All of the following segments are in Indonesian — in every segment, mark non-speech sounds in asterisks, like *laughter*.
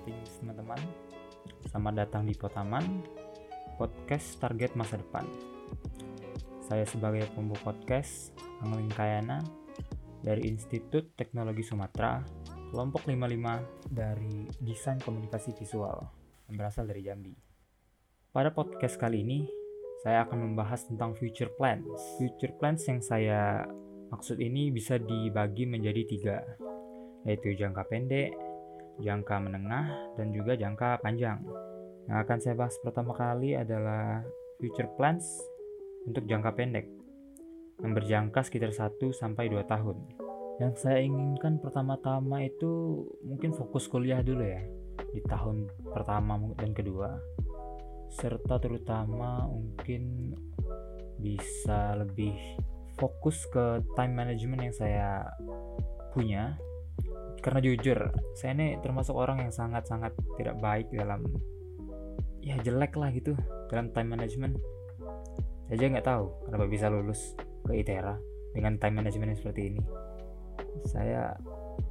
teman-teman. Selamat datang di Potaman, podcast target masa depan. Saya sebagai pembuat podcast, Angling Kayana, dari Institut Teknologi Sumatera, kelompok 55 dari Desain Komunikasi Visual, yang berasal dari Jambi. Pada podcast kali ini, saya akan membahas tentang future plans. Future plans yang saya maksud ini bisa dibagi menjadi tiga, yaitu jangka pendek, jangka menengah, dan juga jangka panjang. Yang akan saya bahas pertama kali adalah future plans untuk jangka pendek yang berjangka sekitar 1 sampai 2 tahun. Yang saya inginkan pertama-tama itu mungkin fokus kuliah dulu ya di tahun pertama dan kedua. Serta terutama mungkin bisa lebih fokus ke time management yang saya punya karena jujur saya ini termasuk orang yang sangat-sangat tidak baik dalam ya jelek lah gitu dalam time management. Saya aja nggak tahu kenapa bisa lulus ke ITERA dengan time management yang seperti ini. Saya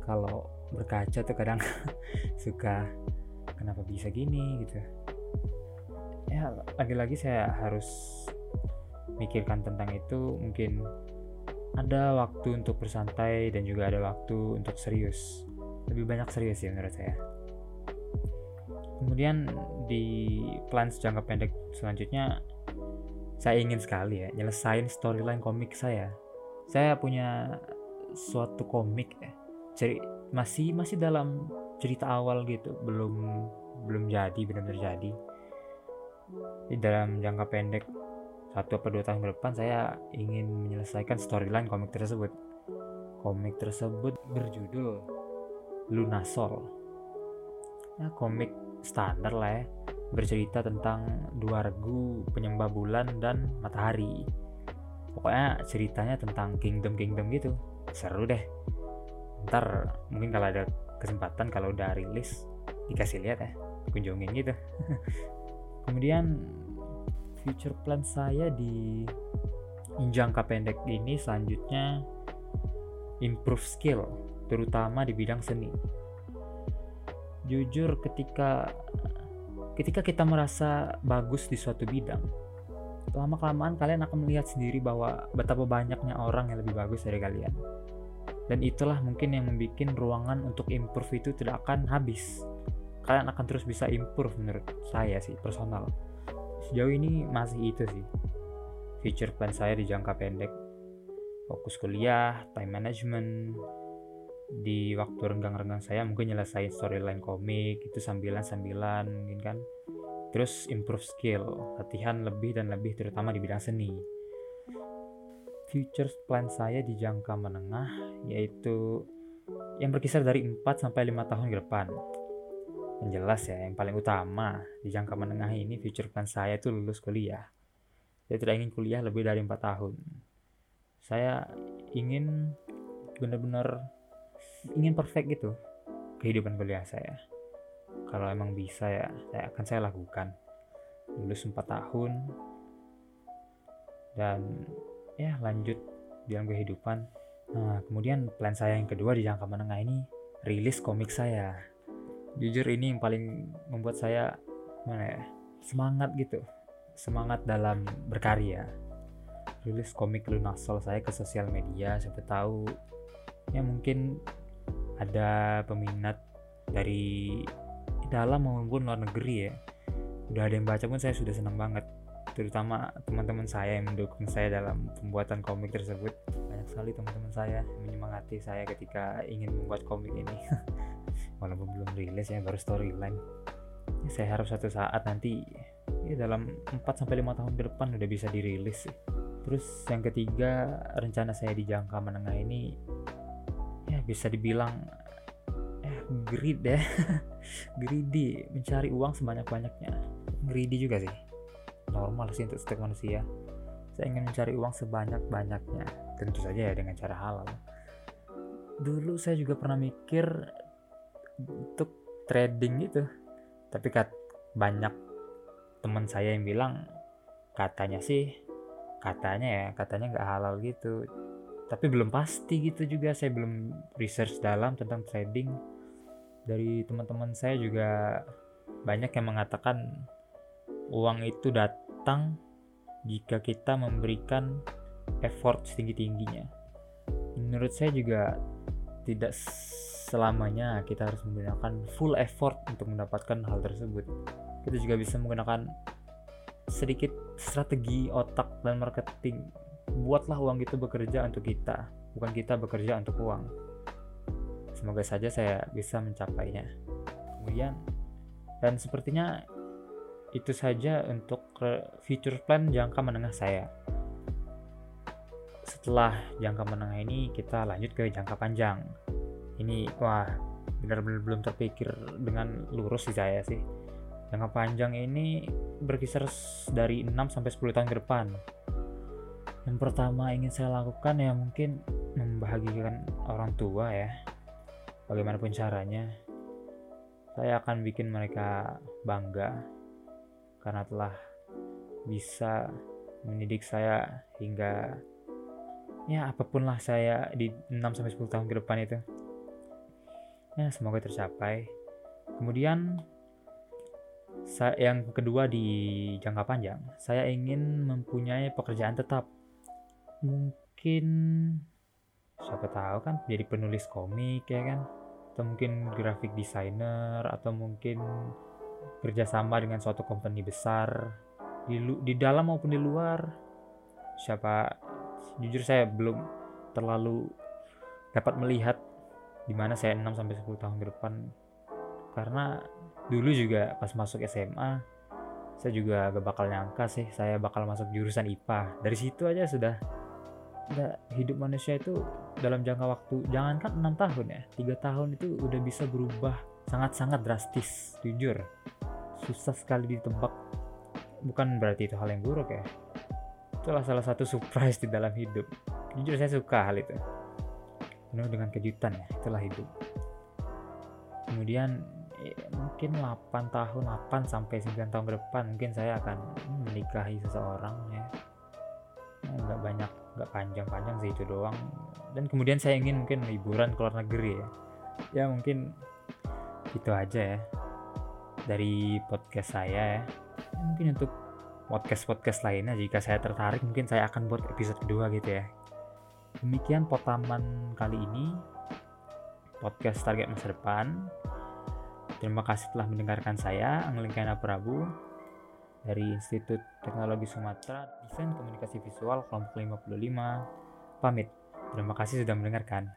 kalau berkaca tuh kadang *laughs* suka kenapa bisa gini? gitu. Ya lagi-lagi saya harus mikirkan tentang itu mungkin ada waktu untuk bersantai dan juga ada waktu untuk serius. Lebih banyak serius ya menurut saya. Kemudian di plans jangka pendek selanjutnya saya ingin sekali ya nyelesain storyline komik saya. Saya punya suatu komik ya. Ceri masih masih dalam cerita awal gitu. Belum belum jadi benar-benar jadi. Di dalam jangka pendek satu atau dua tahun ke depan saya ingin menyelesaikan storyline komik tersebut. Komik tersebut berjudul Lunasol. Ya, komik standar lah ya, bercerita tentang dua regu penyembah bulan dan matahari. Pokoknya ceritanya tentang kingdom-kingdom gitu. Seru deh. Ntar mungkin kalau ada kesempatan kalau udah rilis dikasih lihat ya, kunjungin gitu. *laughs* Kemudian future plan saya di jangka pendek ini selanjutnya improve skill terutama di bidang seni. Jujur ketika ketika kita merasa bagus di suatu bidang lama kelamaan kalian akan melihat sendiri bahwa betapa banyaknya orang yang lebih bagus dari kalian. Dan itulah mungkin yang membuat ruangan untuk improve itu tidak akan habis. Kalian akan terus bisa improve menurut saya sih personal sejauh ini masih itu sih. Future plan saya di jangka pendek. Fokus kuliah time management. Di waktu renggang-renggang saya mungkin nyelesain storyline komik itu sambilan-sambilan mungkin kan. Terus improve skill latihan lebih dan lebih terutama di bidang seni. Future plan saya di jangka menengah yaitu yang berkisar dari 4 sampai 5 tahun ke depan yang jelas ya yang paling utama di jangka menengah ini future plan saya itu lulus kuliah. Saya tidak ingin kuliah lebih dari empat tahun. Saya ingin benar-benar ingin perfect gitu kehidupan kuliah saya. Kalau emang bisa ya saya akan saya lakukan. Lulus empat tahun. Dan ya lanjut dalam kehidupan. Nah kemudian plan saya yang kedua di jangka menengah ini rilis komik saya jujur ini yang paling membuat saya mana ya semangat gitu. Semangat dalam berkarya. Rilis komik Lunasol saya ke sosial media siapa tahu ya mungkin ada peminat dari dalam maupun luar negeri ya. Udah ada yang baca pun saya sudah senang banget. Terutama teman-teman saya yang mendukung saya dalam pembuatan komik tersebut. Banyak sekali teman-teman saya menyemangati saya ketika ingin membuat komik ini *laughs* walaupun belum rilis ya baru storyline ya, saya harap suatu saat nanti ya dalam 4 sampai 5 tahun ke depan udah bisa dirilis. Terus yang ketiga, rencana saya di jangka menengah ini ya bisa dibilang eh greed ya. *laughs* greedy, mencari uang sebanyak-banyaknya. Greedy juga sih. Normal sih untuk setiap manusia. Saya ingin mencari uang sebanyak-banyaknya. Tentu saja ya dengan cara halal. Dulu saya juga pernah mikir untuk trading gitu. Tapi kat banyak teman saya yang bilang katanya sih katanya ya katanya nggak halal gitu. Tapi belum pasti gitu juga. Saya belum research dalam tentang trading. Dari teman-teman saya juga banyak yang mengatakan uang itu datang jika kita memberikan effort setinggi-tingginya. Menurut saya juga tidak selamanya kita harus menggunakan full effort untuk mendapatkan hal tersebut. Kita juga bisa menggunakan sedikit strategi otak dan marketing. Buatlah uang itu bekerja untuk kita, bukan kita bekerja untuk uang. Semoga saja saya bisa mencapainya. Kemudian, dan sepertinya itu saja untuk future plan jangka menengah saya. Setelah jangka menengah ini, kita lanjut ke jangka panjang ini wah benar-benar belum terpikir dengan lurus sih saya sih. Jangka panjang ini berkisar dari 6 sampai 10 tahun ke depan. Yang pertama ingin saya lakukan ya mungkin membahagiakan orang tua ya bagaimanapun caranya. Saya akan bikin mereka bangga karena telah bisa mendidik saya hingga ya apa pun lah saya di 6 sampai 10 tahun ke depan itu ya semoga tercapai. Kemudian yang kedua di jangka panjang saya ingin mempunyai pekerjaan tetap. Mungkin siapa tahu kan jadi penulis komik ya kan? Atau mungkin graphic designer atau mungkin kerjasama dengan suatu company besar di, di dalam maupun di luar. Siapa jujur saya belum terlalu dapat melihat di mana saya 6 sampai 10 tahun ke depan. Karena dulu juga pas masuk SMA saya juga gak bakal nyangka sih saya bakal masuk jurusan IPA dari situ aja sudah udah hidup manusia itu dalam jangka waktu jangankan enam tahun ya tiga tahun itu udah bisa berubah sangat-sangat drastis jujur. Susah sekali ditebak. Bukan berarti itu hal yang buruk ya. Itulah salah satu *laughs* surprise di dalam hidup. Jujur saya suka hal itu penuh dengan kejutan ya itulah hidup kemudian ya, mungkin 8 tahun 8 sampai 9 tahun ke depan mungkin saya akan menikahi seseorang ya. Nggak banyak nggak panjang-panjang sih itu doang. Dan kemudian saya ingin mungkin liburan ke luar negeri ya. Ya mungkin itu aja ya dari podcast saya ya, ya. Mungkin untuk podcast-podcast lainnya jika saya tertarik mungkin saya akan buat episode kedua gitu ya Demikian potaman kali ini podcast target masa depan. Terima kasih telah mendengarkan saya, Anglingkana Prabu dari Institut Teknologi Sumatera, Desain Komunikasi Visual kelompok 55. Pamit. Terima kasih sudah mendengarkan.